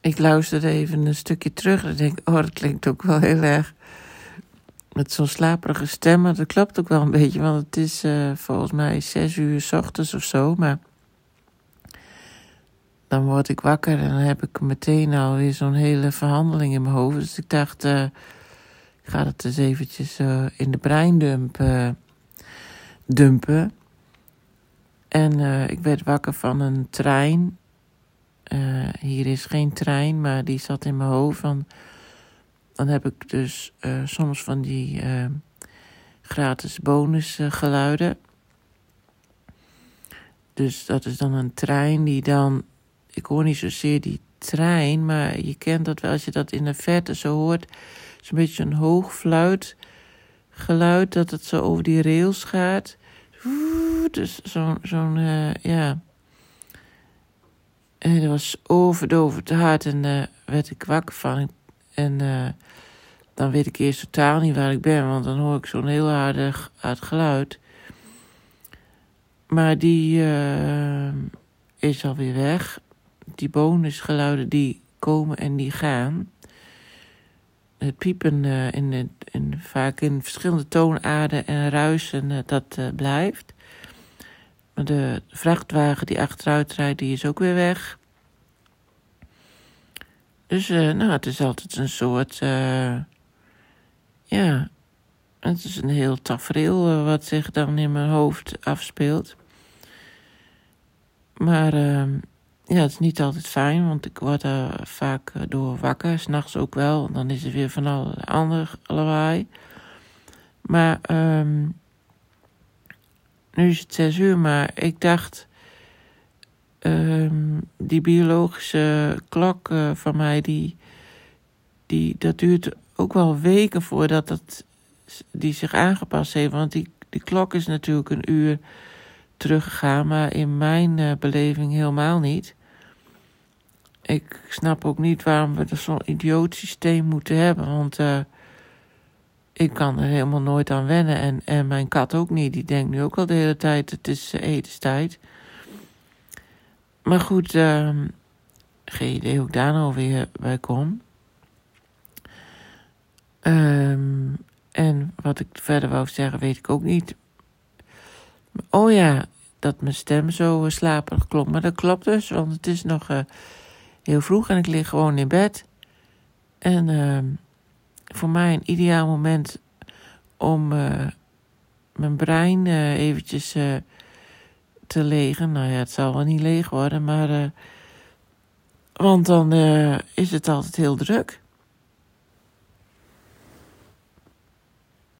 ik luisterde even een stukje terug en denk, oh, dat klinkt ook wel heel erg met zo'n slaperige stem. Maar dat klopt ook wel een beetje, want het is uh, volgens mij zes uur s ochtends of zo. Maar dan word ik wakker en dan heb ik meteen alweer zo'n hele verhandeling in mijn hoofd. Dus ik dacht, uh, ik ga het eens eventjes uh, in de breindump dumpen. En ik werd wakker van een trein uh, hier is geen trein, maar die zat in mijn hoofd. Van, dan heb ik dus uh, soms van die uh, gratis bonusgeluiden. dus dat is dan een trein die dan. Ik hoor niet zozeer die trein, maar je kent dat wel als je dat in de verte zo hoort. Het is een beetje een hoog fluitgeluid dat het zo over die rails gaat. Dus zo'n, zo'n ja en dat was overdovend hard en uh, werd ik wakker van. En uh, dan weet ik eerst totaal niet waar ik ben, want dan hoor ik zo'n heel hard geluid. Maar die uh, is alweer weg. Die bonusgeluiden die komen en die gaan. Het piepen in, in, in, vaak in verschillende toonaarden en ruisen, dat blijft. De vrachtwagen die achteruit rijdt, die is ook weer weg. Dus uh, nou, het is altijd een soort. Uh, ja, het is een heel tafereel uh, wat zich dan in mijn hoofd afspeelt. Maar ehm, ja, het is niet altijd fijn, want ik word er vaak door wakker, s'nachts ook wel. Dan is er weer van alle ander lawaai. Maar um, nu is het zes uur, maar ik dacht, um, die biologische klok uh, van mij, die, die, dat duurt ook wel weken voordat dat, die zich aangepast heeft. Want die, die klok is natuurlijk een uur teruggegaan, maar in mijn uh, beleving helemaal niet. Ik snap ook niet waarom we zo'n idioot systeem moeten hebben, want... Uh, ik kan er helemaal nooit aan wennen. En, en mijn kat ook niet. Die denkt nu ook al de hele tijd: het is etenstijd. Maar goed, uh, geen idee hoe ik daar nou weer bij kom. Um, en wat ik verder wou zeggen, weet ik ook niet. Oh ja, dat mijn stem zo uh, slaperig klopt. Maar dat klopt dus, want het is nog uh, heel vroeg en ik lig gewoon in bed. En uh, voor mij een ideaal moment om mijn brein eventjes te legen. Nou ja, het zal wel niet leeg worden, maar. want dan is het altijd heel druk.